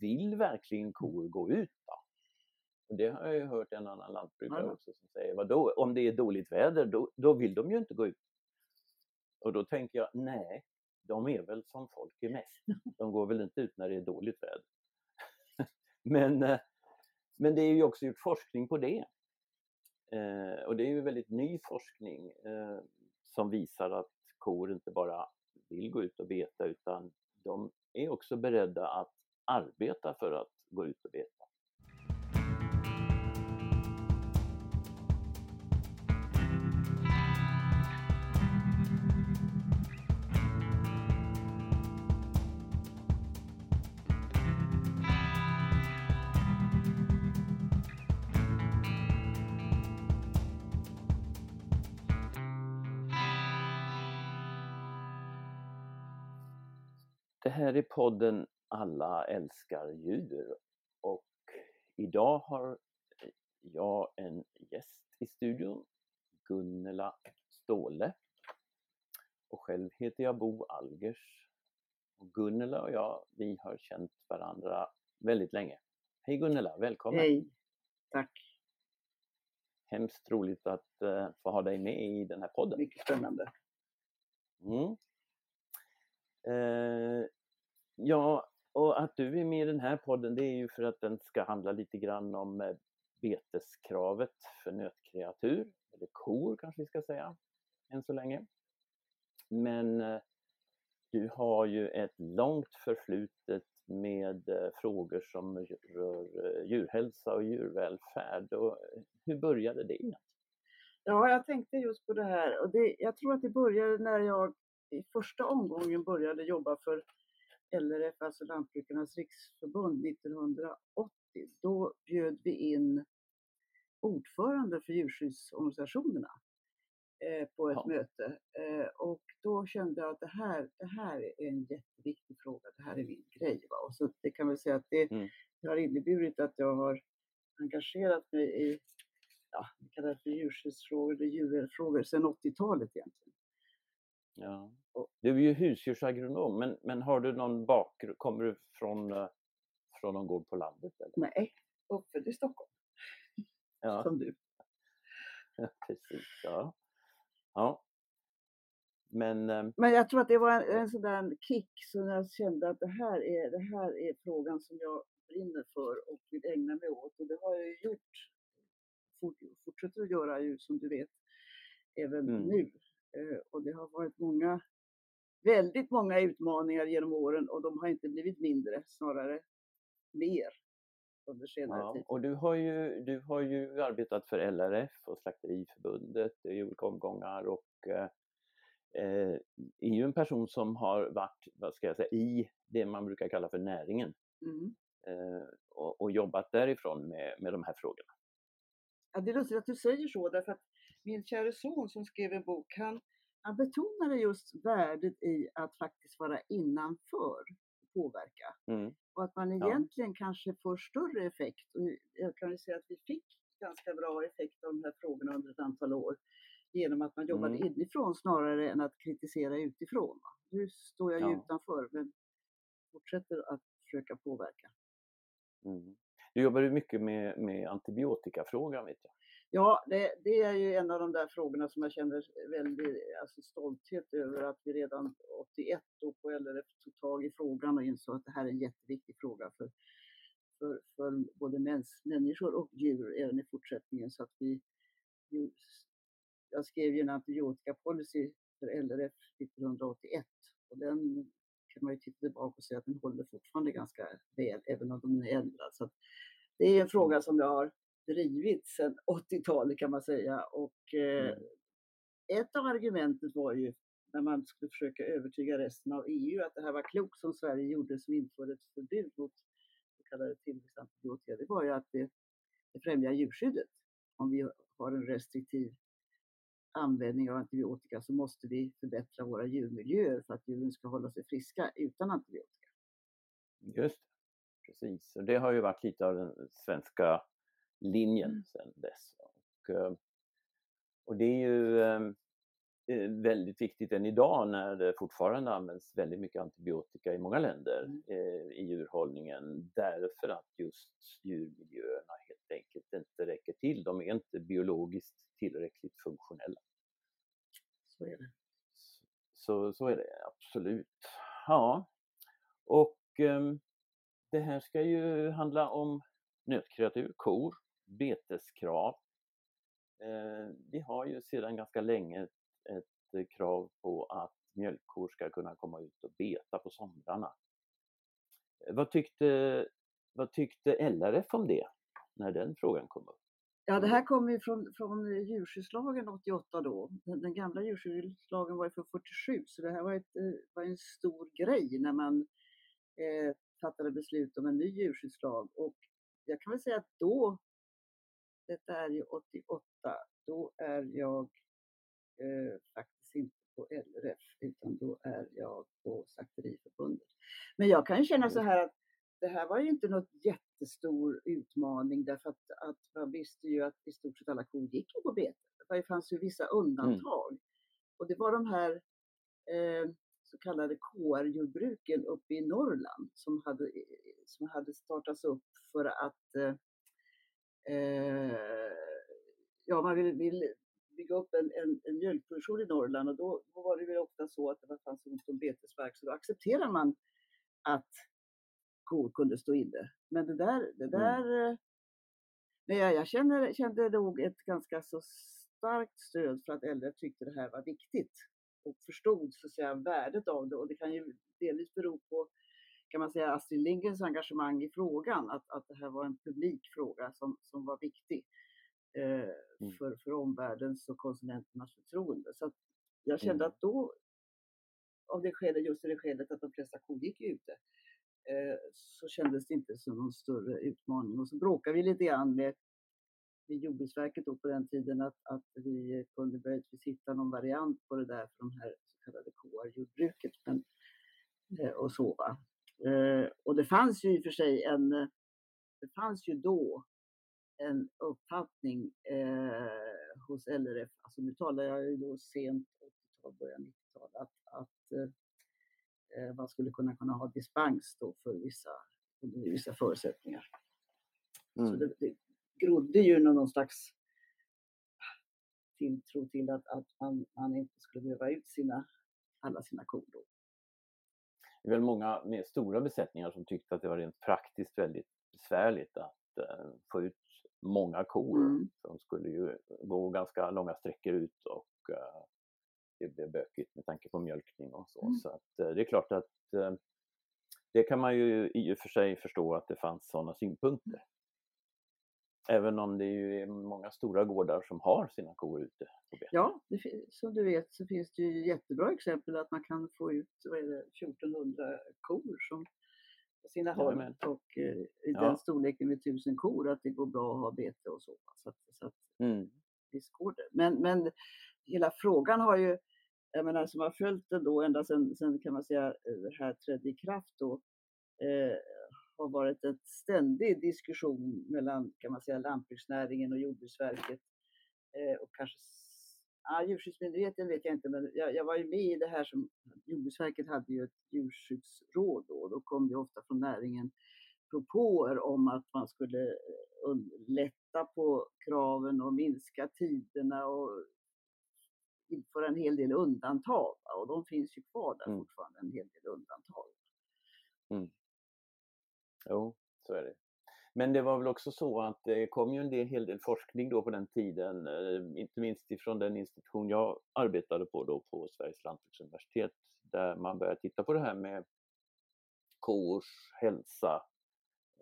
vill verkligen kor gå ut då? Och det har jag ju hört en annan lantbrukare Ja. också som säger, vadå, om det är dåligt väder, då, då vill de ju inte gå ut. Och då tänker jag, nej, de är väl som folk är mest. De går väl inte ut när det är dåligt väder. men, eh, men det är ju också gjort forskning på det. Eh, och det är ju väldigt ny forskning eh, som visar att kor inte bara vill gå ut och beta utan de är också beredda att arbeta för att gå ut och beta. Det här är podden alla älskar djur och idag har jag en gäst i studion, Gunnela Ståhle. Och själv heter jag Bo Algers. Och Gunnela och jag, vi har känt varandra väldigt länge. Hej Gunnela, välkommen! Hej, tack. Hemskt roligt att eh, få ha dig med i den här podden. Mycket spännande. Mm. Eh, ja, och att du är med i den här podden det är ju för att den ska handla lite grann om eh, beteskravet för nötkreatur, eller kor kanske vi ska säga, än så länge. Men eh, du har ju ett långt förflutet med eh, frågor som rör djurhälsa och djurvälfärd. Och hur började det? Ja, jag tänkte just på det här och det, jag tror att det började när jag i första omgången började jobba för LRF, alltså Lantbrukarnas riksförbund 1980. Då bjöd vi in ordförande för djurskyddsorganisationerna eh, på ett Ja. möte eh, och då kände jag att det här, det här är en jätteviktig fråga, det här är min grej. Va? Och så det kan väl säga att det, Mm. det har inneburit att jag har engagerat mig i ja, vi kallar det för djurskyddsfrågor eller djurvälfrågor sedan 80-talet egentligen. Ja. Du är ju husdjursagronom, men, men har du någon bakgrund, kommer du från, eh, från någon gård på landet? Eller? Nej, uppfödd i Stockholm Ja, som du. precis. Ja. ja. Men eh, Men jag tror att det var en, en sån där kick så när jag kände att det här, är, det här är frågan som jag brinner för och vill ägna mig åt. Och det har jag ju gjort, fort, fortsätter att göra ju som du vet, även Mm. nu. Eh, och det har varit många, väldigt många utmaningar genom åren och de har inte blivit mindre, snarare mer under senare ja. tid. Och du har, ju, du har ju arbetat för LRF och Slakteriförbundet i olika omgångar och eh, eh, är ju en person som har varit, vad ska jag säga, i det man brukar kalla för näringen Mm. eh, och, och jobbat därifrån med, med de här frågorna. Ja, det är lustigt att du säger så, därför att min kära son som skrev en bok, han, han betonade just värdet i att faktiskt vara innanför och påverka. Mm. Och att man Ja. egentligen kanske får större effekt. Och jag kan ju säga att vi fick ganska bra effekt av de här frågorna under ett antal år genom att man jobbade Mm. inifrån snarare än att kritisera utifrån. Nu står jag ju Ja. utanför men fortsätter att försöka påverka. Mm. Du jobbar ju mycket med, med antibiotikafrågan vet jag. Ja, det, det är ju en av de där frågorna som jag känner väldigt alltså, stolthet över att vi redan 81 då på LRF tog tag i frågan och insåg att det här är en jätteviktig fråga för, för, för både mäns, människor och djur även i fortsättningen. Så att vi, jag skrev ju en antibiotikapolicy för LRF 1981 och den kan man ju titta tillbaka och säga att den håller fortfarande ganska väl även om den är ändrad. Så det är en fråga som jag har drivit sedan 80-talet kan man säga. Och eh, Mm. ett av argumentet var ju när man skulle försöka övertyga resten av EU att det här var klokt som Sverige gjorde som införde ett förbud mot så kallade tillväxtantibiotika. Det var ju att det, det främjar djurskyddet. Om vi har en restriktiv användning av antibiotika så måste vi förbättra våra djurmiljöer för att djuren ska hålla sig friska utan antibiotika. Just. Precis, och det har ju varit lite av den svenska linjen Mm. sedan dess. Och, eh, och det är ju, eh, eh, väldigt viktigt än idag när det fortfarande används väldigt mycket antibiotika i många länder Mm. eh, i djurhållningen därför att just djurmiljöerna helt enkelt inte räcker till. De är inte biologiskt tillräckligt funktionella. Så är det. Så, så är det absolut. Ja, och ehm, det här ska ju handla om nötkreatur, kor, beteskrav. Eh, vi har ju sedan ganska länge ett, krav på att mjölkkor ska kunna komma ut och beta på somrarna. Eh, Vad tyckte, vad tyckte LRF om det när den frågan kom upp? Ja, det här kommer ju från, från djurskyddslagen 88 då. Den, den gamla djurskyddslagen var ju från 47 så det här var, ett, eh, var en stor grej när man eh, fattade beslut om en ny djurskyddslag. Och jag kan väl säga att då, detta är ju 88, då är jag eh, faktiskt inte på LRF utan då är jag på Slakteriförbundet. Men jag kan ju känna så här att det här var ju inte något jättestor utmaning därför att, att man visste ju att i stort sett alla kor gick på bete. Det fanns ju vissa undantag. Och det var de här eh, så kallade KR-jordbruken uppe i Norrland som hade, som hade startats upp för att eh, eh, ja, man ville, ville bygga upp en, en, en mjölkproduktion i Norrland och då, då var det väl ofta så att det fanns ont om betesmark så då accepterar man att kor kunde stå inne. Men det där, det där eh, men jag, jag känner, kände nog ett ganska så starkt stöd för att äldre tyckte det här var viktigt och förstod så att säga, värdet av det. Och det kan ju delvis bero på kan man säga, Astrid Lindgrens engagemang i frågan, att, att det här var en publikfråga som, som var viktig eh, Mm. för, för omvärldens och konsumenternas förtroende. Så jag kände Mm. att då, av det skälet, just det skälet att de flesta kor gick ute, eh, så kändes det inte som någon större utmaning. Och så bråkade vi lite grann med, med Jordbruksverket då på den tiden att, att vi kunde möjligtvis hitta någon variant på det där för de här så kallade KR-jordbruket. Men, eh, och så va. Eh, och det fanns ju i och för sig en, det fanns ju då en uppfattning eh, hos LRF, alltså nu talar jag ju då sent 80-tal, början 90-tal, att, att eh, eh, man skulle kunna, kunna ha dispens då för vissa, under vissa förutsättningar. Så Mm. det, det grodde ju någon slags tilltro till att, att man, man inte skulle behöva ut sina, alla sina kor då. Det är väl många med stora besättningar som tyckte att det var rent praktiskt väldigt besvärligt att eh, få ut många kor. Mm. De skulle ju gå ganska långa sträckor ut och eh, det blev bökigt med tanke på mjölkning och så. Mm. Så att, eh, det är klart att eh, det kan man ju i och för sig förstå att det fanns sådana synpunkter. Även om det ju är många stora gårdar som har sina kor ute på bete. Ja, som du vet så finns det ju jättebra exempel att man kan få ut vad är det, 1400 kor som på sina håll Jajamän. och eh, i Ja. den storleken med 1000 kor att det går bra att ha bete och så. Så att, så att Mm. visst går det. Men, men hela frågan har ju, jag menar som har följt den då ända sedan, sedan kan man säga eh, det här trädde i kraft då, eh, har varit en ständig diskussion mellan kan man säga lantbruksnäringen och Jordbruksverket eh, och kanske Ja, djurskyddsmyndigheten vet jag inte, men jag, jag var ju med i det här som Jordbruksverket hade ju ett djurskyddsråd då, och då kom det ofta från näringen propåer om att man skulle eh, lätta på kraven och minska tiderna och införa en hel del undantag. Och de finns ju kvar där Mm. fortfarande, en hel del undantag. Jo, så är det. Men det var väl också så att det kom ju en del, hel del forskning då på den tiden, eh, inte minst ifrån den institution jag arbetade på då på Sveriges lantbruksuniversitet, där man började titta på det här med kors hälsa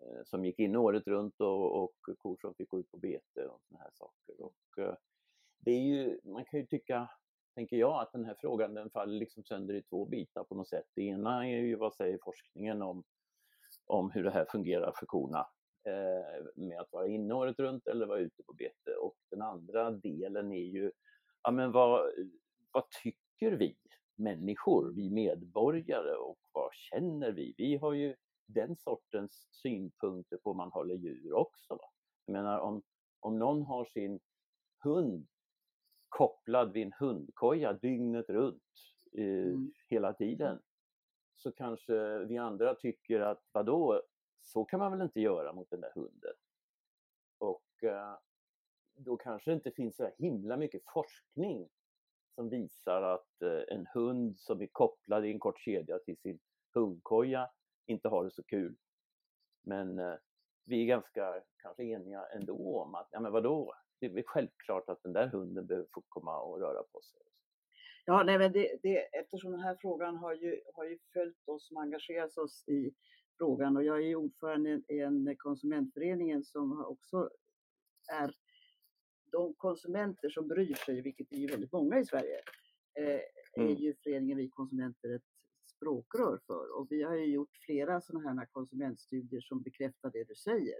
eh, som gick in året runt och, och kor som fick gå ut på bete och såna här saker. Och, eh, det är ju, man kan ju tycka, tänker jag, att den här frågan den faller liksom sönder i två bitar på något sätt. Det ena är ju vad säger forskningen om om hur det här fungerar för korna eh, med att vara inne året runt eller vara ute på bete. Och den andra delen är ju, ja men vad, vad tycker vi människor, vi medborgare och vad känner vi? Vi har ju den sortens synpunkter på om man håller djur också. Va? Jag menar om, om någon har sin hund kopplad vid en hundkoja dygnet runt eh, Mm. hela tiden så kanske vi andra tycker att vadå, så kan man väl inte göra mot den där hunden. Och eh, då kanske det inte finns så himla mycket forskning som visar att eh, en hund som är kopplad i en kort kedja till sin hundkoja inte har det så kul. Men eh, vi är ganska kanske eniga ändå om att, ja men vadå, det är väl självklart att den där hunden behöver få komma och röra på sig. Ja, nej, men det, det, eftersom den här frågan har ju, har ju följt oss som engagerat oss i frågan och jag är ordförande i en konsumentföreningen som också är de konsumenter som bryr sig, vilket är ju väldigt många i Sverige, eh, är Mm. ju föreningen Vi Konsumenter ett språkrör för. Och vi har ju gjort flera sådana här konsumentstudier som bekräftar det du säger.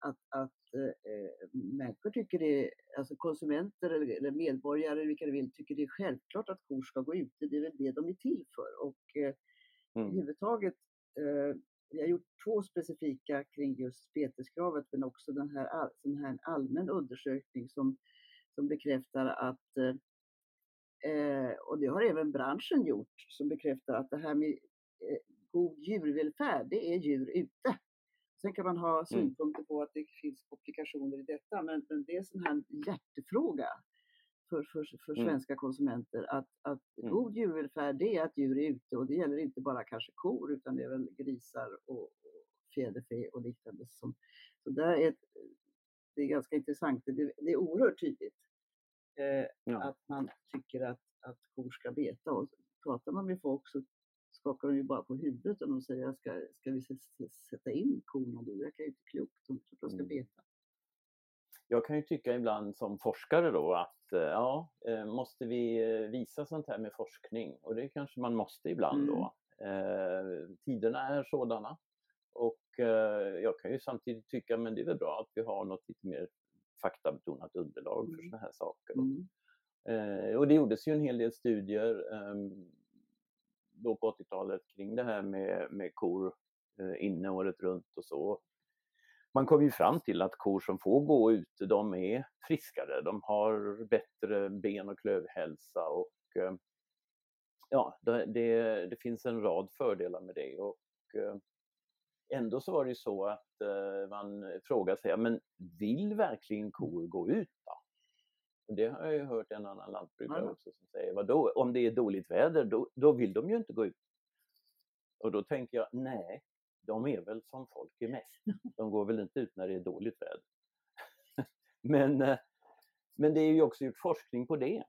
Att, att eh, eh, människor tycker det, alltså konsumenter eller, eller medborgare, vilka du vill, tycker det är självklart att kor ska gå ute. Det är väl det de är till för. Och eh, Mm. överhuvudtaget, eh, vi har gjort två specifika kring just beteskravet men också den här, sån här allmän undersökning som, som bekräftar att, eh, eh, och det har även branschen gjort, som bekräftar att det här med eh, god djurvälfärd, det är djur ute. Sen kan man ha synpunkter på att det finns komplikationer i detta, men, men det är en sån här hjärtefråga för, för, för Mm. svenska konsumenter att, att Mm. god djurvälfärd det är att djur är ute och det gäller inte bara kanske kor utan det är väl grisar och, fjäderfä och liknande. Som, så där är, det är ganska intressant, det, det är oerhört tydligt eh, Ja. att man tycker att, att kor ska beta och pratar man med folk så skakar de ju bara på huvudet och de säger ska, ska vi sätta in korna nu? Det verkar ju inte klokt, de tror att de ska Mm. beta. Jag kan ju tycka ibland som forskare då att eh, ja, eh, måste vi eh, visa sånt här med forskning? Och det kanske man måste ibland då. Eh, tiderna är sådana. Och eh, jag kan ju samtidigt tycka, men det är väl bra att vi har något lite mer faktabetonat underlag för Mm. såna här saker. Mm. Eh, och det gjordes ju en hel del studier ehm, då på 80-talet kring det här med, med kor eh, inne året runt och så. Man kom ju fram till att kor som får gå ute, de är friskare, de har bättre ben och klövhälsa och eh, ja, det, det, det finns en rad fördelar med det. Och eh, ändå så var det ju så att eh, man frågade sig, men vill verkligen kor gå ut då? Det har jag ju hört en annan lantbrukare Ja. också som säger, vadå, om det är dåligt väder, då, då vill de ju inte gå ut. Och då tänker jag, nej, de är väl som folk är mest. De går väl inte ut när det är dåligt väder. men, eh, men det är ju också gjort forskning på det.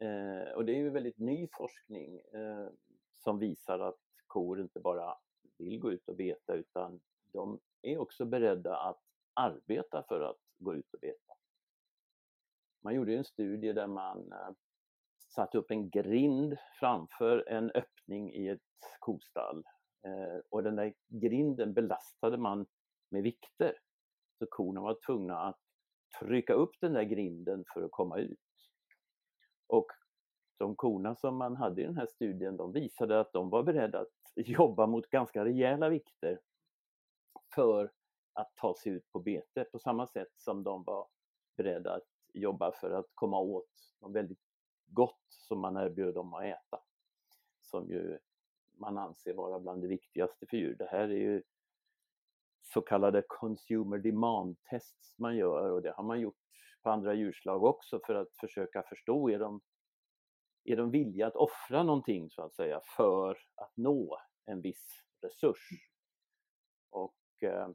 Eh, och det är ju väldigt ny forskning eh, som visar att kor inte bara vill gå ut och beta utan de är också beredda att arbeta för att gå ut och beta. Man gjorde ju en studie där man eh, satte upp en grind framför en öppning i ett kostall. Eh, och den där grinden belastade man med vikter. Så korna var tvungna att trycka upp den där grinden för att komma ut. Och de korna som man hade i den här studien, de visade att de var beredda att jobba mot ganska rejäla vikter för att ta sig ut på bete på samma sätt som de var beredda att jobba för att komma åt något väldigt gott som man erbjöd dem att äta. Som ju man anser vara bland det viktigaste för djur. Det här är ju så kallade consumer demand tests man gör och det har man gjort på andra djurslag också för att försöka förstå, är de, är de villiga att offra någonting så att säga för att nå en viss resurs? Och eh,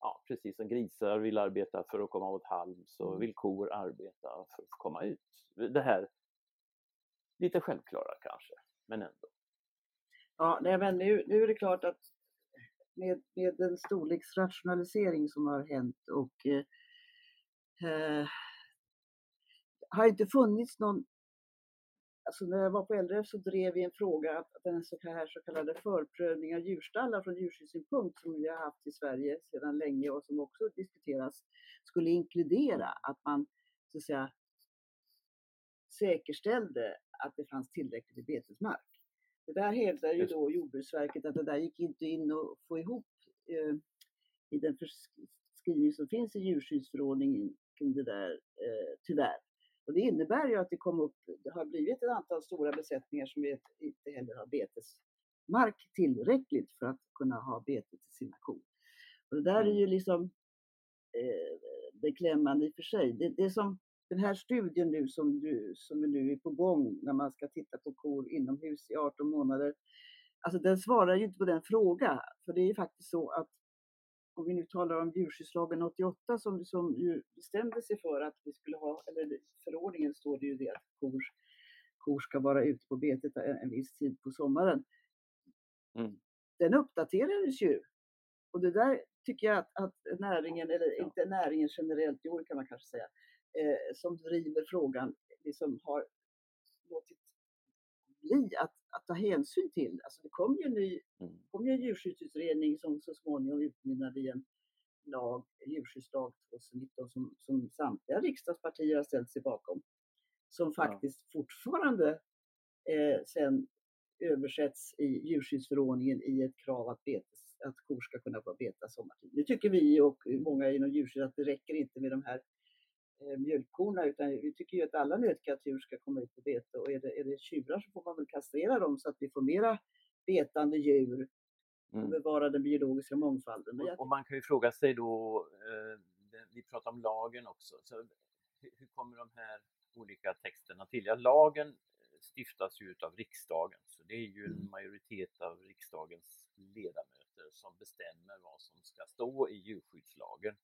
ja, precis som grisar vill arbeta för att komma åt halm så vill kor arbeta för att komma ut. Det här lite självklara kanske, men ändå. Ja, nej, men nu, nu är det klart att med, med den storleksrationalisering som har hänt och eh, eh, har inte funnits någon Alltså när jag var på LRF så drev vi en fråga att den så här så kallade förprövning av djurstallar från djurskyddssynpunkt som vi har haft i Sverige sedan länge och som också diskuteras skulle inkludera att man så att säga säkerställde att det fanns tillräckligt med betesmark. Det där hävdar ju då Jordbruksverket att det där gick inte in att få ihop eh, i den förskrivning som finns i djurskyddsförordningen kring det där, eh, tyvärr. Och det innebär ju att det, kom upp, det har blivit ett antal stora besättningar som inte heller har betesmark tillräckligt för att kunna ha bete till sina kor. Och det där är ju liksom eh, beklämmande i och för sig. Det, det som den här studien nu som, du, som nu är på gång när man ska titta på kor inomhus i 18 månader, alltså den svarar ju inte på den frågan. För det är ju faktiskt så att om vi nu talar om djurskyddslagen 88 som, som ju bestämde sig för att vi skulle ha, eller förordningen står det ju det att kor, kor ska vara ute på betet en, en viss tid på sommaren. Mm. Den uppdaterades ju. Och det där tycker jag att, att näringen, eller ja. inte näringen generellt, jo kan man kanske säga, eh, som driver frågan liksom har låtit bli att, att ta hänsyn till. Alltså det kom ju en ny. Kom ju en djurskyddsutredning som så småningom utmynnade i en lag, djurskyddslag 2019 som, som samtliga riksdagspartier har ställt sig bakom. Som faktiskt ja. fortfarande eh, sen översätts i djurskyddsförordningen i ett krav att, betes, att kor ska kunna få beta sommartid. Nu tycker vi och många inom djurskydd att det räcker inte med de här Eh, mjölkkorna utan vi tycker ju att alla nötkreatur ska komma ut på bete och är det, är det tjurar så får man väl kastrera dem så att vi får mera betande djur och mm. bevara den biologiska mångfalden. Och, och, man kan ju fråga sig då, eh, vi pratar om lagen också, så hur, kommer de här olika texterna till? Ja, lagen stiftas ju av riksdagen, så det är ju en mm. majoritet av riksdagens ledamöter som bestämmer vad som ska stå i djurskyddslagen.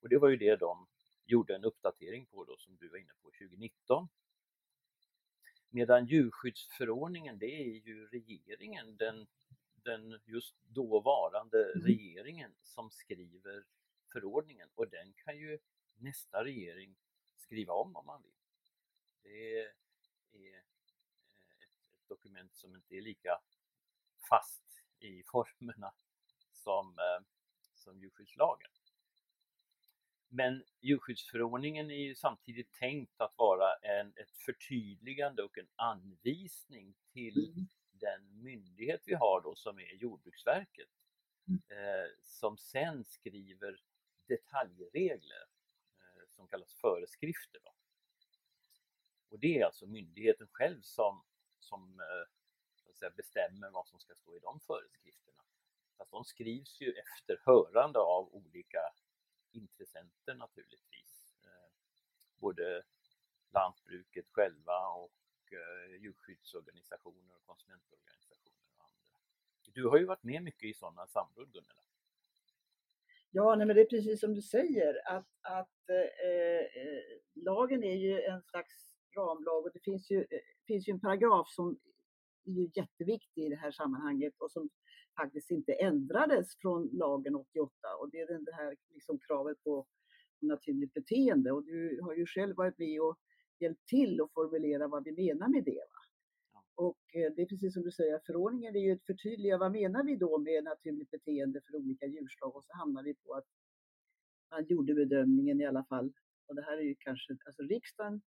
Och det var ju det de gjorde en uppdatering på då som du var inne på 2019. Medan djurskyddsförordningen det är ju regeringen, den, den just dåvarande mm. regeringen som skriver förordningen och den kan ju nästa regering skriva om om man vill. Det är ett, ett dokument som inte är lika fast i formerna som, eh, som djurskyddslagen. Men djurskyddsförordningen är ju samtidigt tänkt att vara en, ett förtydligande och en anvisning till mm. Den myndighet vi har då som är Jordbruksverket. Mm. Eh, som sen skriver detaljregler eh, som kallas föreskrifter. Då. Och det är alltså myndigheten själv som, som eh, säga, bestämmer vad som ska stå i de föreskrifterna. Fast de skrivs ju efter hörande av olika intressenter naturligtvis. Eh, både lantbruket själva och Eh, djurskyddsorganisationer och konsumentorganisationer och andra. Du har ju varit med mycket i sådana samråd Gunilla. Ja, nej, men det är precis som du säger att, att eh, eh lagen är ju en slags ramlag och det finns ju, eh, finns ju en paragraf som är jätteviktig i det här sammanhanget och som faktiskt inte ändrades från lagen 88 och det är det här liksom kravet på naturligt beteende och du har ju själv varit med och hjälpt till att formulera vad vi menar med det. Va? Och eh, det är precis som du säger, förordningen är ju ett förtydligande. Vad menar vi då med naturligt beteende för olika djurslag? Och så hamnar vi på att man gjorde bedömningen i alla fall, och det här är ju kanske, alltså riksdagen,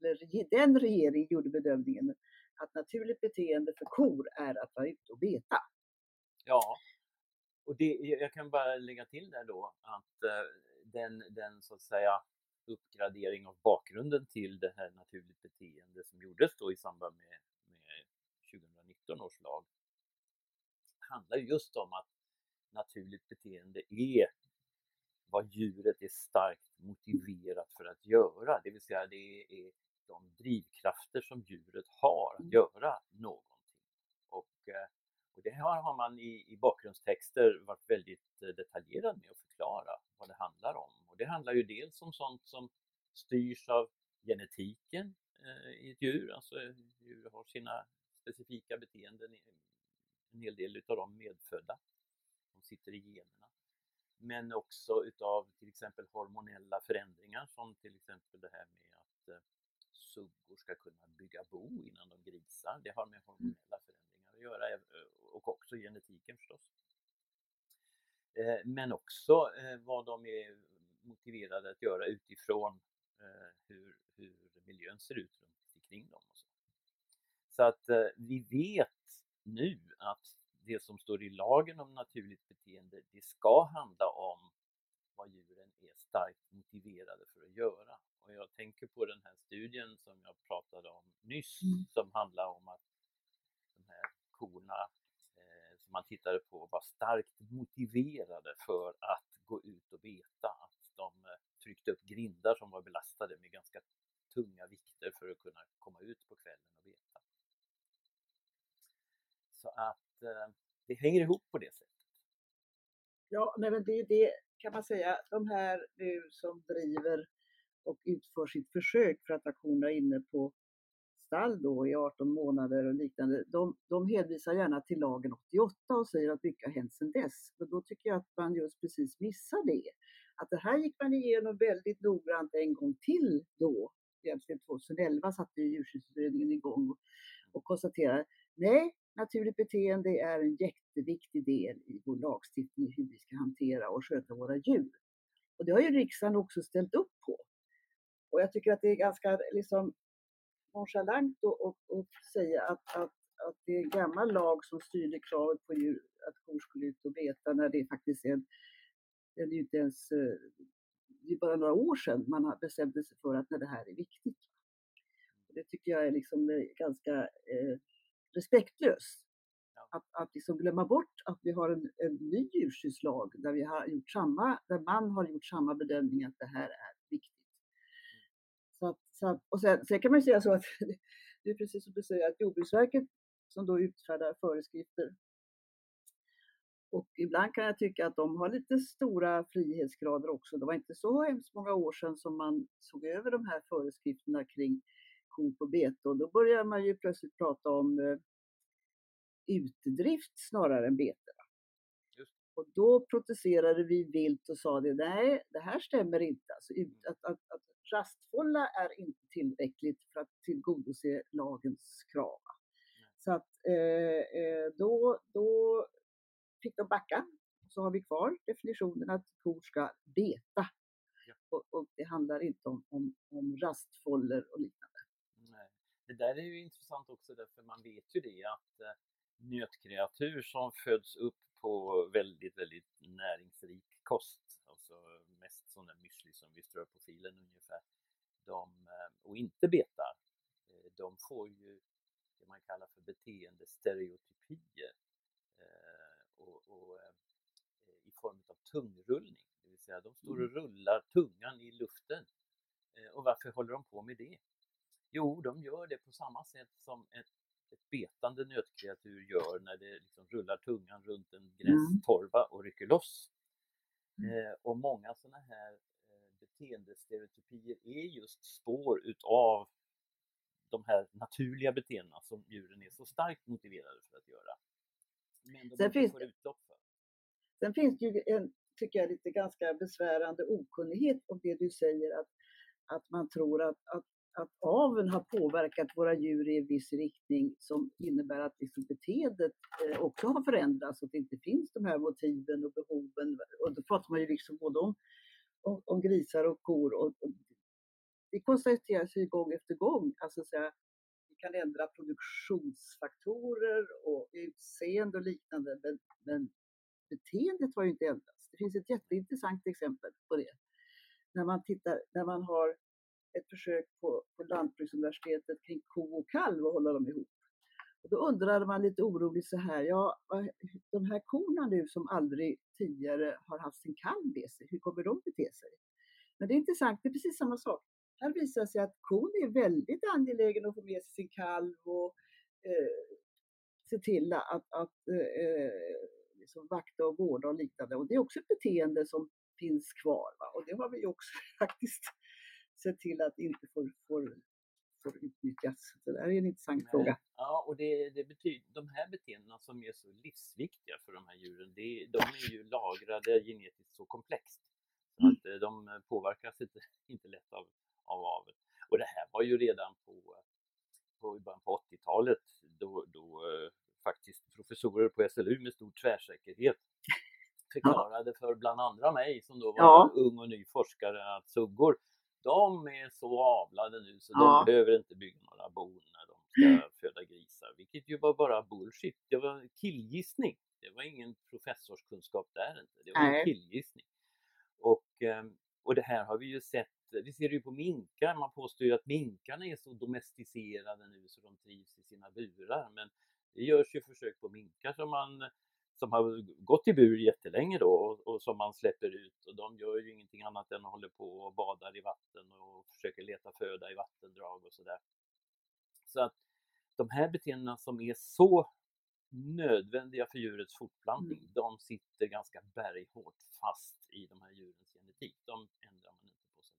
eller den regering gjorde bedömningen att naturligt beteende för kor är att vara ute och beta. Ja, och det, jag kan bara lägga till där då att eh, den, den så att säga uppgradering av bakgrunden till det här naturligt beteende som gjordes då i samband med, med 2019 års lag handlar just om att naturligt beteende är vad djuret är starkt motiverat för att göra, det vill säga det är de drivkrafter som djuret har att mm. göra någonting. Och eh, och det här har man i, i bakgrundstexter varit väldigt eh, detaljerad med att förklara vad det handlar om. Och det handlar ju dels om sånt som styrs av genetiken eh, i ett djur, alltså djur har sina specifika beteenden, en hel del utav dem medfödda, de sitter i generna. Men också utav till exempel hormonella förändringar som till exempel det här med att eh, suggor ska kunna bygga bo innan de grisar, det har med hormonella förändringar att göra eh, och också genetiken förstås. Eh, men också eh, vad de är motiverade att göra utifrån hur, hur miljön ser ut runt omkring dem. Och så. så att vi vet nu att det som står i lagen om naturligt beteende, det ska handla om vad djuren är starkt motiverade för att göra. och jag tänker på den här studien som jag pratade om nyss Mm. som handlar om att de här korna eh, som man tittade på var starkt motiverade för att gå ut och beta. De eh, tryckte upp grindar som var belastade med ganska tunga vikter för att kunna komma ut på kvällen och beta. Så att eh, det hänger ihop på det sättet. Ja, nej, men det är det kan man säga, de här nu som driver och utför sitt försök för att aktionerna är inne på stall då i 18 månader och liknande, de, de hänvisar gärna till lagen 88 och säger att mycket har hänt sedan dess. Men då tycker jag att man just precis missar det. Att det här gick man igenom väldigt noggrant en gång till då. Egentligen 2011 satte djurskyddsutredningen igång och, och konstaterade nej, naturligt beteende är en jätteviktig del i vår lagstiftning hur vi ska hantera och sköta våra djur. Och det har ju riksdagen också ställt upp på. Och jag tycker att det är ganska liksom nonchalant att säga att, att, att det är en gammal lag som styrde kravet på djur, att kor skulle ut och beta när det faktiskt är en, ju inte ens, eh, det är bara några år sedan man bestämde sig för att när det här är viktigt. Det tycker jag är liksom eh, ganska eh, respektlöst. Att, att liksom glömma bort att vi har en, en ny djurskyddslag där, vi har gjort samma, där man har gjort samma bedömning att det här är viktigt. Så att, så att, och sen, sen kan man ju säga så att det är precis som du säger att Jordbruksverket som då utfärdar föreskrifter och ibland kan jag tycka att de har lite stora frihetsgrader också. Det var inte så hemskt många år sedan som man såg över de här föreskrifterna kring kor på bete och då börjar man ju plötsligt prata om eh, utdrift snarare än bete. Och då protesterade vi vilt och sa det, nej, det här stämmer inte. Alltså, att, att, att rastfålla är inte tillräckligt för att tillgodose lagens krav. Så att eh, då, då fick de backa. Så har vi kvar definitionen att kor ska beta. Ja. Och, och, det handlar inte om, om, om rastfållor och liknande. Nej. Det där är ju intressant också därför man vet ju det att eh, nötkreatur som föds upp på väldigt, väldigt näringsrik kost, alltså mest sån där müsli som vi strör på filen ungefär, de, och inte betar, de får ju det man kallar för beteendestereotypier och, och, i form av tungrullning, det vill säga de står och rullar tungan i luften. Och varför håller de på med det? Jo, de gör det på samma sätt som ett ett betande nötkreatur gör när det liksom rullar tungan runt en grästorva och rycker loss. Eh, och många sådana här eh, beteendestereotypier är just spår utav de här naturliga beteendena som djuren är så starkt motiverade för att göra. Men de Sen inte finns får det- utlopp för. Sen finns det ju en, tycker jag, lite ganska besvärande okunnighet om det du säger att, att man tror att, att, att aveln har påverkat våra djur i en viss riktning som innebär att liksom beteendet eh, också har förändrats och att det inte finns de här motiven och behoven. Och då pratar man ju liksom både om, om, om grisar och kor och, och det konstateras ju gång efter gång. Alltså så här, kan ändra produktionsfaktorer och utseende och liknande men, men beteendet har ju inte ändrats. Det finns ett jätteintressant exempel på det. När man, tittar, när man har ett försök på, på Lantbruksuniversitetet kring ko och kalv och hålla dem ihop. Och då undrade man lite oroligt så här, ja, de här korna nu som aldrig tidigare har haft sin kalv med sig, hur kommer de bete sig? Men det är intressant, det är precis samma sak. Här visar det sig att kon är väldigt angelägen att få med sig sin kalv och eh, se till att, att eh, liksom vakta och vårda och liknande. Och det är också ett beteende som finns kvar. Va? Och det har vi också faktiskt sett till att inte får, får, får utnyttjas. Det där är en intressant Nej. fråga. Ja, och det, det betyder, de här beteendena som är så livsviktiga för de här djuren, det, de är ju lagrade genetiskt så komplext. Mm. att eh, de påverkas inte, inte lätt av, av avel. Och det här var ju redan på, på början på 80-talet då, då eh, faktiskt professorer på SLU med stor tvärsäkerhet förklarade för bland andra mig som då var Ja. ung och ny forskare att suggor de är så avlade nu så Ja. de behöver inte bygga några bon när de ska föda grisar. Vilket ju var bara bullshit. Det var en killgissning. Det var ingen professorskunskap där inte. Det var en killgissning. Och, ehm, och det här har vi ju sett vi ser det ju på minkar, man påstår ju att minkarna är så domesticerade nu så de trivs i sina burar. Men det görs ju försök på minkar som, man, som har gått i bur jättelänge då och, och som man släpper ut och de gör ju ingenting annat än att hålla på och badar i vatten och försöker leta föda i vattendrag och sådär. Så att de här beteendena som är så nödvändiga för djurets fortplantning, mm. de sitter ganska berghårt fast i de här djurens genetik. De ändrar man inte på så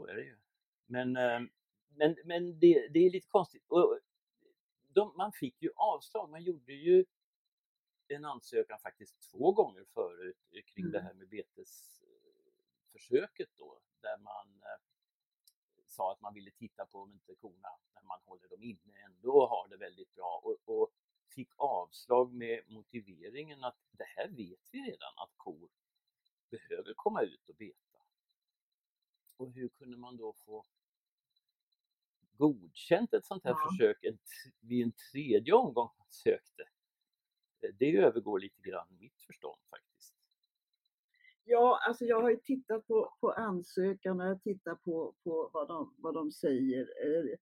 Så är det ju. Men, eh, men, men det, det är lite konstigt. De, man fick ju avslag. Man gjorde ju en ansökan faktiskt två gånger förut kring mm. det här med betesförsöket då, där man eh, sa att man ville titta på om inte korna, när man håller dem inne, ändå har det väldigt bra och, och fick avslag med motiveringen att det här vet vi redan att kor behöver komma ut och beta. Och hur kunde man då få godkänt ett sånt här ja. försök en, vid en tredje omgång man sökte? Det övergår lite grann mitt förstånd faktiskt. Ja, alltså jag har ju tittat på, på ansökan och jag tittar på, på vad, de, vad de säger. Eh,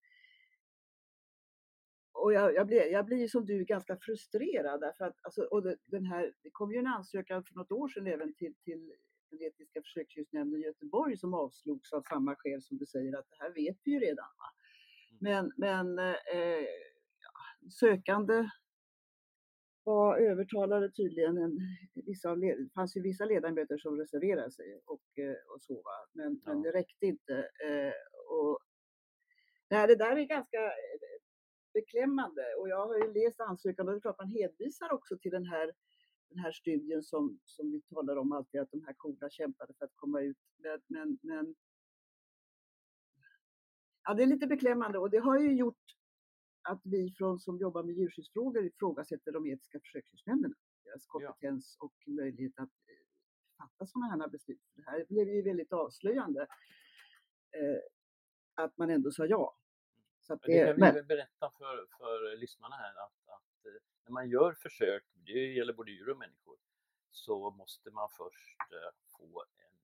och jag, jag, blir, jag blir som du ganska frustrerad därför att alltså, och det, den här, det kom ju en ansökan för något år sedan även till, till den etiska försöksdjursnämnden i Göteborg som avslogs av samma skäl som du säger att det här vet vi ju redan. Va? Mm. Men, men eh, sökande var övertalade tydligen. En, vissa, det fanns ju vissa ledamöter som reserverade sig och, eh, och så. Va? Men, ja. men det räckte inte. Eh, och, nej, det där är ganska eh, beklämmande och jag har ju läst ansökan och det är klart man hänvisar också till den här, den här studien som, som vi talar om alltid, att de här korna kämpade för att komma ut. Men, men, men ja, det är lite beklämmande och det har ju gjort att vi från, som jobbar med djurskyddsfrågor ifrågasätter de etiska försöksdjursnämnderna, deras kompetens ja. och möjlighet att eh, fatta sådana här beslut. Det här blev ju väldigt avslöjande eh, att man ändå sa ja. Så det, det, kan vi men... berätta för, för lyssnarna här att, när man gör försök, det gäller både djur och människor, så måste man först eh, få en,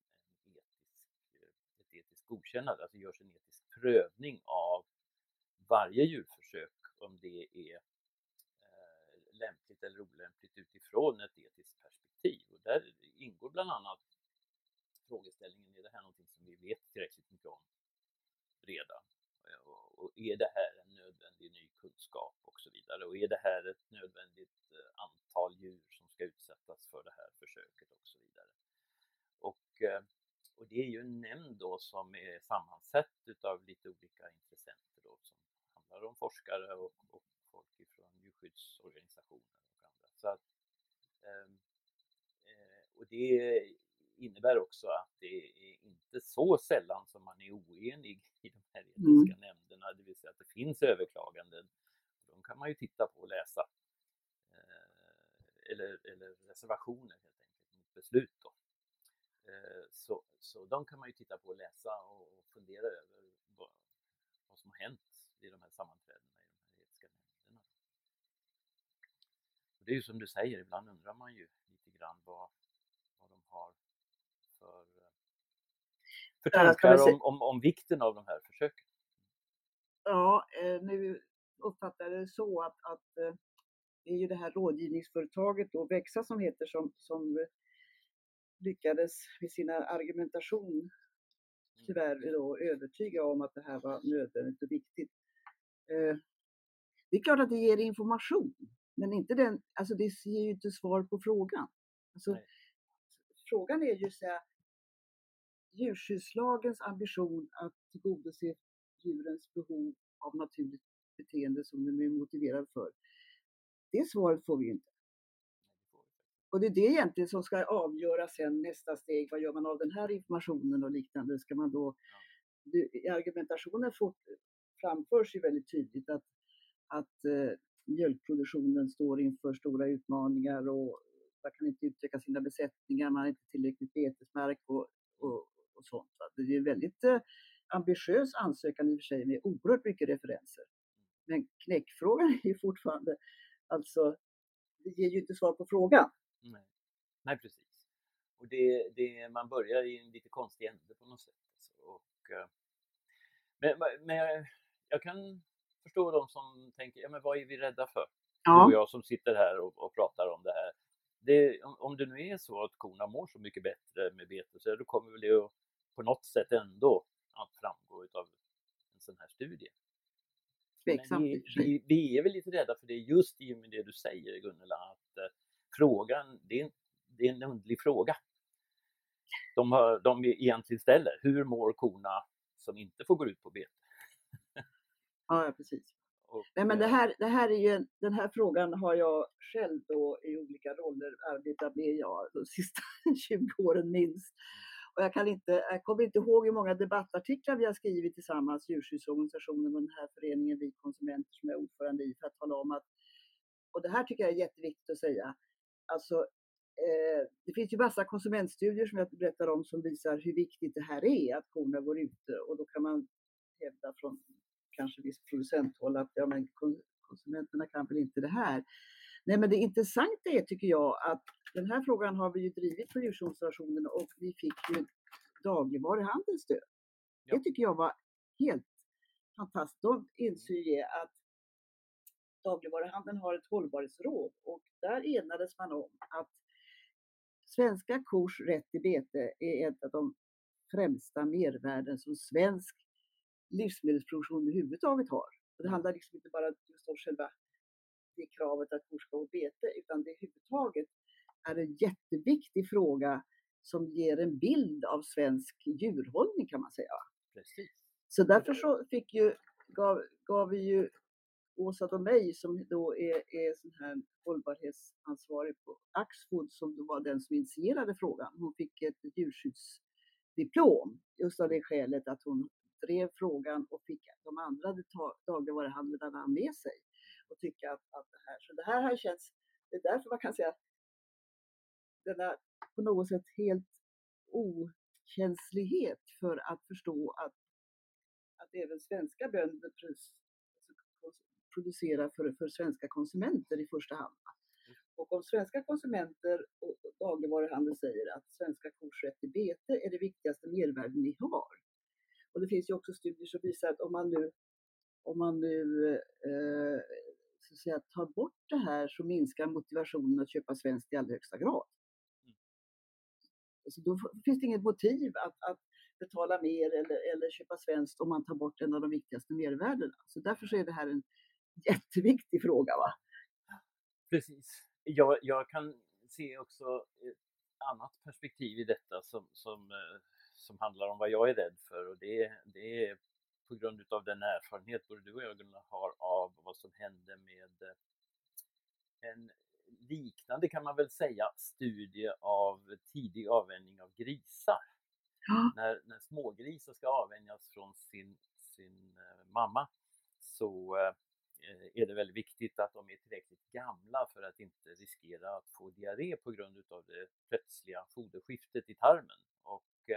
en etisk, eh, ett etiskt godkännande, alltså görs en etisk prövning av varje djurförsök om det är eh, lämpligt eller olämpligt utifrån ett etiskt perspektiv. Och där ingår bland annat frågeställningen, är det här någonting som vi vet tillräckligt mycket om redan? Och är det här en nödvändig ny kunskap och så vidare? Och är det här ett nödvändigt eh, antal djur som ska utsättas för det här försöket och så vidare? Och, eh, och det är ju en nämnd då som är sammansatt utav lite olika intressenter då som handlar om forskare och, och folk ifrån djurskyddsorganisationer och andra. Så att, ehm, eh, och det innebär också att det är inte så sällan som man är oenig i de här etiska mm. nämnderna, det vill säga att det finns överklaganden. De kan man ju titta på och läsa. Eh, eller, eller reservationer helt enkelt mot beslut. Då. Eh, så, så de kan man ju titta på och läsa och, och fundera över vad, vad som har hänt i de här sammanträdena i de här etiska nämnderna. Och det är ju som du säger, ibland undrar man ju lite grann vad, vad de har för, eh, för tankar om, om, om vikten av de här försöken. Ja, eh, nu uppfattar jag det så att, att eh, det är ju det här rådgivningsföretaget då, Växa som heter, som, som lyckades med sin argumentation mm. tyvärr då övertyga om att det här var nödvändigt och viktigt. Eh, det är klart att det ger information, men inte den, alltså det ger ju inte svar på frågan. Alltså, frågan är ju så här, djurskyddslagens ambition att tillgodose djurens behov av naturligt beteende som de är motiverade för. Det svaret får vi ju inte. Och det är det egentligen som ska avgöra sen nästa steg. Vad gör man av den här informationen och liknande? Ska man då, I argumentationen fort, framförs ju väldigt tydligt att, att eh, mjölkproduktionen står inför stora utmaningar och man kan inte utöka sina besättningar, man har inte tillräckligt betesmark och, och, och sånt. Det är en väldigt eh, ambitiös ansökan i och för sig med oerhört mycket referenser. Men knäckfrågan är ju fortfarande, alltså, det ger ju inte svar på frågan. Nej, Nej precis. Och det, det, man börjar i en lite konstig ände på något sätt. Alltså. Och, eh, men, men jag, jag kan förstå de som tänker, ja men vad är vi rädda för? Ja. Och jag som sitter här och, och pratar om det här. Det, om, om det nu är så att korna mår så mycket bättre med bete, så då kommer väl det att på något sätt ändå att framgå av en sån här studie. Vi, vi, vi, är väl lite rädda för det just i och med det du säger Gunilla, att eh, frågan, det är, det är en underlig fråga. De, har, de egentligen ställer, hur mår korna som inte får gå ut på bete? Ja, precis. Och, Nej, men det här, det här är ju, den här frågan har jag själv då i olika roller arbetat med ja, de sista 20 åren minst. Och jag, kan inte, jag kommer inte ihåg hur många debattartiklar vi har skrivit tillsammans, djurskyddsorganisationen och den här föreningen Vi konsumenter som jag är ordförande i, för att tala om att, och det här tycker jag är jätteviktigt att säga, alltså eh, det finns ju massa konsumentstudier som jag berättar om som visar hur viktigt det här är att korna går ute och då kan man hävda från kanske viss producenthåll att ja, men konsumenterna kan väl inte det här. Nej, men det intressanta är, tycker jag, att den här frågan har vi ju drivit på djurskyddsorganisationen och vi fick ju dagligvaruhandelns stöd. Ja. Det tycker jag var helt fantastiskt. De inser att dagligvaruhandeln har ett hållbarhetsråd och där enades man om att svenska kors rätt till bete är ett av de främsta mervärden som svensk livsmedelsproduktion överhuvudtaget har. Och det handlar liksom inte bara just om själva det kravet att kor ska ha bete, utan det överhuvudtaget är en jätteviktig fråga som ger en bild av svensk djurhållning kan man säga. Precis. Så därför så fick ju, gav, gav vi ju Åsa och mig som då är, är sån här hållbarhetsansvarig på Axfood som då var den som initierade frågan. Hon fick ett djurskyddsdiplom just av det skälet att hon drev frågan och fick de andra dagligvaruhandlarna med sig och tycka att, att det här, så det här har känts, det är därför man kan säga att denna på något sätt helt okänslighet för att förstå att, att även svenska bönder producerar för, för svenska konsumenter i första hand. Och om svenska konsumenter och dagligvaruhandeln säger att svenska kors rätt till bete är det viktigaste mervärden ni har. Och det finns ju också studier som visar att om man nu, om man nu eh, så att säga, tar bort det här så minskar motivationen att köpa svenskt i allra högsta grad. Mm. Så då finns det inget motiv att, att betala mer eller, eller köpa svenskt om man tar bort en av de viktigaste mervärdena. Så därför så är det här en jätteviktig fråga. Va? Precis. Jag, jag kan se också ett annat perspektiv i detta som, som, eh, som handlar om vad jag är rädd för och det, det är på grund av den erfarenhet både du och jag Gunnar, har av vad som hände med eh, en liknande kan man väl säga studie av tidig avvänjning av grisar. Ja. När, när smågrisar ska avvänjas från sin, sin eh, mamma så eh, är det väldigt viktigt att de är tillräckligt gamla för att inte riskera att få diarré på grund av det plötsliga foderskiftet i tarmen. Och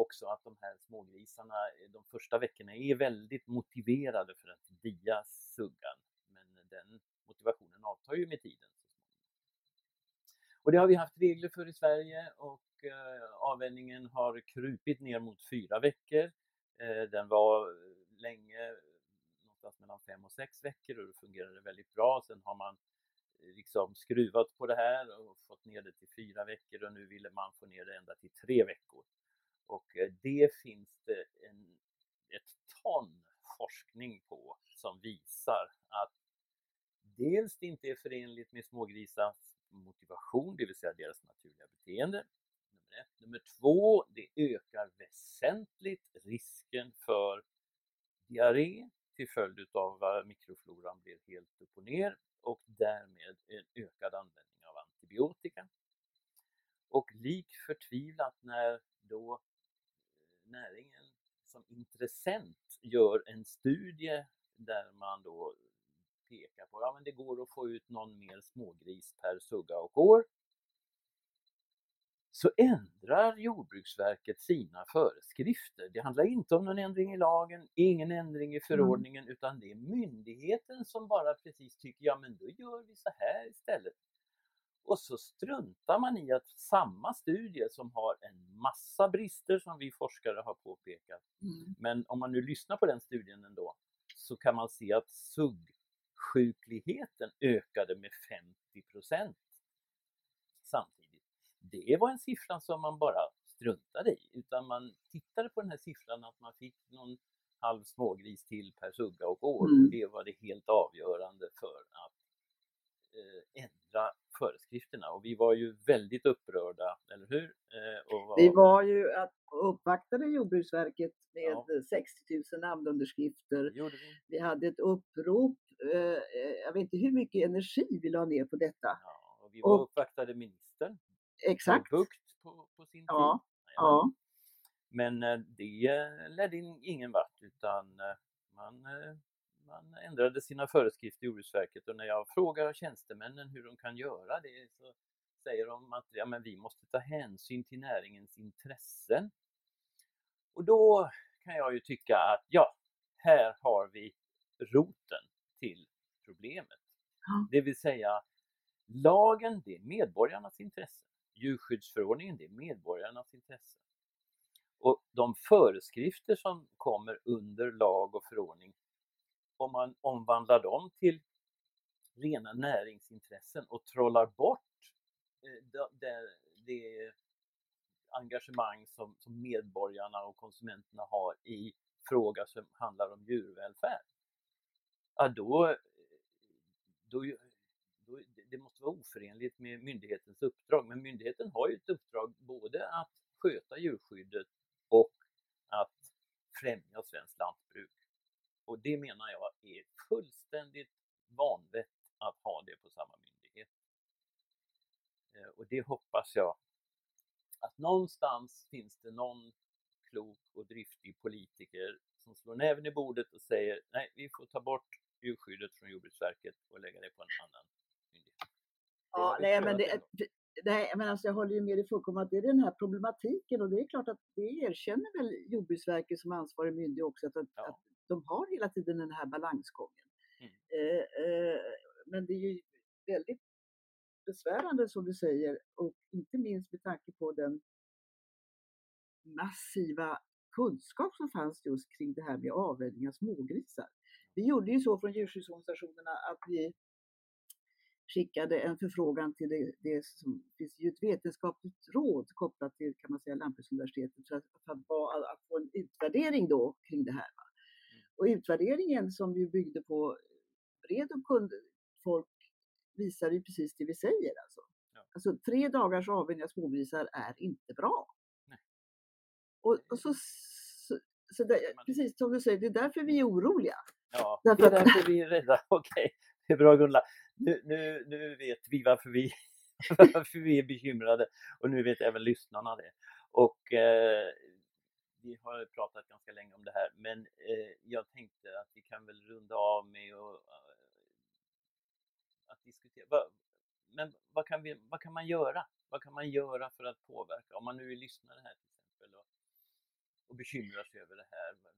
också att de här smågrisarna eh, de första veckorna är väldigt motiverade för att dia suggan. Men den motivationen avtar ju med tiden. Och det har vi haft regler för i Sverige och eh, avvänjningen har krupit ner mot fyra veckor. Eh, den var länge någonstans mellan fem och sex veckor och det fungerade väldigt bra. Sen har man liksom skruvat på det här och fått ner det till fyra veckor och nu ville man få ner det ända till tre veckor. Och eh, det finns det en, ett ton forskning på som visar att dels det inte är förenligt med smågrisars motivation, det vill säga deras naturliga beteende. Nummer, ett. Nummer två, det ökar väsentligt risken för diarré till följd av att mikrofloran blir helt upp och ner och därmed en ökad användning av antibiotika. Och lik förtvivlat när då näringen som intressent gör en studie där man då pekar på att ja, det går att få ut någon mer smågris per sugga och år. Så ändrar Jordbruksverket sina föreskrifter. Det handlar inte om någon ändring i lagen, ingen ändring i mm. förordningen mm. utan det är myndigheten som bara precis tycker ja men då gör vi så här istället. Och så struntar man i att samma studie som har en massa brister som vi forskare har påpekat, Mm. men om man nu lyssnar på den studien ändå, så kan man se att SUG-sjukligheten ökade med 50 samtidigt. Det var en siffra som man bara struntade i, utan man tittade på den här siffran att man fick någon halv smågris till per sugga och år Mm. och det var det helt avgörande för att ändra föreskrifterna och vi var ju väldigt upprörda, eller hur? Eh, och Vi var ju att uppvaktade Jordbruksverket med Ja. 60 000 namnunderskrifter. vi. Vi hade ett upprop. eh, eh, Jag vet inte hur mycket energi vi la ner på detta. Ja, och vi var Och- uppvaktade ministern, Exakt. Bukt på, på sin Ja, tid. ja. Men eh, det eh, ledde in- ingen vart utan eh, man, eh, man ändrade sina föreskrifter i Jordbruksverket och när jag frågar tjänstemännen hur de kan göra det så säger de att ja, men vi måste ta hänsyn till näringens intressen. Och då kan jag ju tycka att ja, här har vi roten till problemet. Ja. Det vill säga lagen, det är medborgarnas intresse. Djurskyddsförordningen, det är medborgarnas intresse. Och de föreskrifter som kommer under lag och förordning, om man omvandlar dem till rena näringsintressen och trollar bort eh, det, det, det engagemang som, som medborgarna och konsumenterna har i fråga som handlar om djurvälfärd. Ja, då, då, då, det måste vara oförenligt med myndighetens uppdrag. Men myndigheten har ju ett uppdrag både att sköta djurskyddet och att främja svenskt lantbruk. Och det menar jag är fullständigt vanvett att ha det på samma myndighet. Eh, Och det hoppas jag att någonstans finns det någon klok och driftig politiker som slår näven i bordet och säger nej, vi får ta bort djurskyddet från Jordbruksverket och lägga det på en annan myndighet. Ja, nej, men det, nej, men alltså jag håller ju med dig fullkomligt att det är den här problematiken och det är klart att det erkänner väl Jordbruksverket som ansvarig myndighet också att, Ja. att de har hela tiden den här balansgången. Mm. Eh, eh, men det är ju väldigt besvärande som du säger och inte minst med tanke på den massiva kunskap som fanns just kring det här med avvänjning av smågrisar. Vi gjorde ju så från djurskyddsorganisationerna att vi skickade en förfrågan till det, det som finns ju ett vetenskapligt råd kopplat till kan man säga Lantbruksuniversitetet för att, för att, att få en utvärdering då kring det här. Va? Och utvärderingen som ju byggde på bred och kund folk visar ju precis det vi säger alltså. Ja. Alltså tre dagars avvänjning av smågrisar är inte bra. Nej. Och, och så, så, så Men- precis som du säger, det är därför vi är oroliga. Ja, Därför det är därför vi är rädda. Okej, det är bra Gunilla. Nu, nu, nu vet vi varför vi, varför vi är bekymrade och nu vet även lyssnarna det. Och eh, vi har pratat ganska länge om det här men eh, jag tänkte att vi kan väl runda av med att, uh, att diskutera. Va, men vad kan, vi, vad kan man göra? Vad kan man göra för att påverka? Om man nu är lyssnare här till exempel och, och bekymrar sig över det här. Men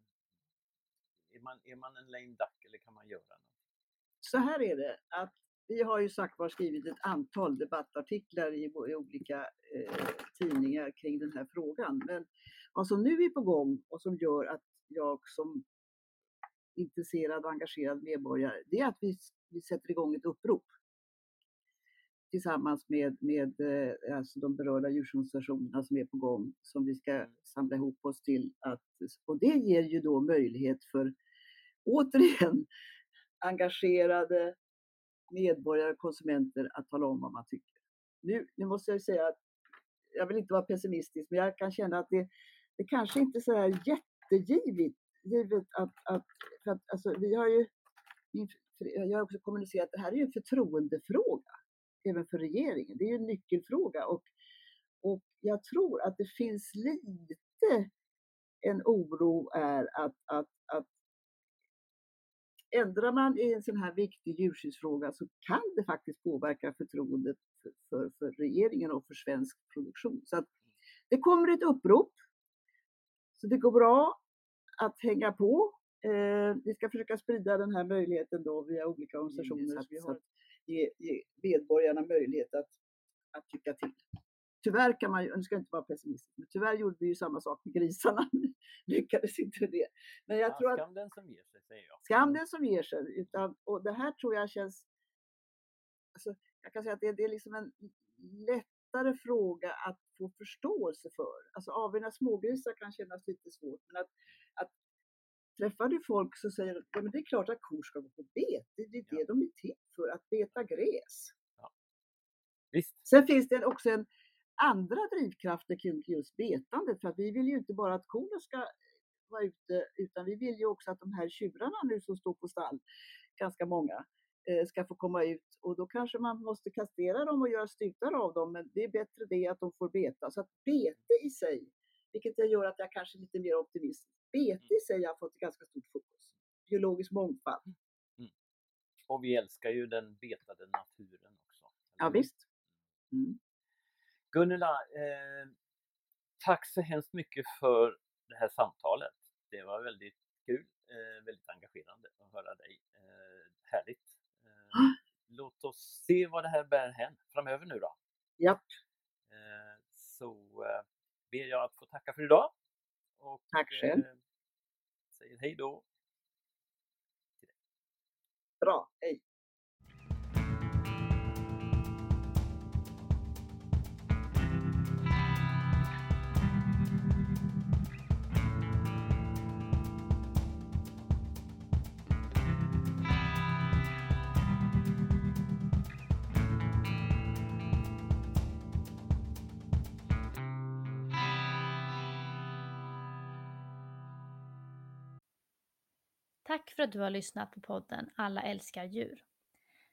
är, man, är man en lame duck eller kan man göra något? Så här är det att vi har ju sagt var skrivit ett antal debattartiklar i, i olika eh, tidningar kring den här frågan. Men vad som nu är på gång och som gör att jag som intresserad och engagerad medborgare, det är att vi, vi sätter igång ett upprop tillsammans med, med eh, alltså de berörda djurorganisationerna som är på gång som vi ska samla ihop oss till. Att, och det ger ju då möjlighet för återigen engagerade medborgare och konsumenter att tala om vad man tycker. Nu, nu måste jag säga att jag vill inte vara pessimistisk, men jag kan känna att det, det kanske inte är sådär jättegivet givet att, att, för att alltså, vi har ju, jag har också kommunicerat, det här är ju en förtroendefråga även för regeringen. Det är ju en nyckelfråga och, och jag tror att det finns lite en oro är att, att, att ändrar man i en sån här viktig djurskyddsfråga så kan det faktiskt påverka förtroendet för, för, för regeringen och för svensk produktion. Så att det kommer ett upprop. Så det går bra att hänga på. Eh, vi ska försöka sprida den här möjligheten då via olika organisationer så att, så att ge, ge medborgarna möjlighet att, att tycka till. Tyvärr kan man ju, nu ska jag inte vara pessimistisk, men tyvärr gjorde vi ju samma sak med grisarna. Lyckades inte det. Men jag Ja, tror att skam den som ger sig, säger jag. skam den som ger sig. Utan, och det här tror jag känns... Alltså, jag kan säga att det, det är liksom en lättare fråga att få förståelse för. Alltså avvänja smågrisar kan kännas lite svårt, men att, att träffar du folk så säger de, ja, men det är klart att kor ska gå på bete, det är det Ja. de är till för, att beta gräs. Visst, Sen finns det också en andra drivkrafter kring just betandet, för att vi vill ju inte bara att korna ska vara ute, utan vi vill ju också att de här tjurarna nu som står på stall, ganska många, ska få komma ut och då kanske man måste kastrera dem och göra stutar av dem, men det är bättre det att de får beta. Så att bete i sig, vilket jag gör att jag kanske är lite mer optimistisk, bete i sig har fått ett ganska stort fokus. Biologisk mångfald. och vi älskar ju den betade naturen också. Ja visst. Mm. Gunilla, eh, tack så hemskt mycket för det här samtalet. Det var väldigt kul, eh, väldigt engagerande att höra dig. Eh, härligt. Låt oss se vad det här bär hän framöver nu då. Japp. Eh, så eh, ber jag att få tacka för idag. Och, Tack själv. eh, säger hej då. Bra, hej. Tack för att du har lyssnat på podden Alla älskar djur.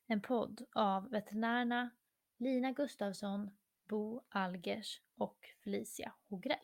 En podd av veterinärerna Lina Gustavsson, Bo Algers och Felicia Hogrell.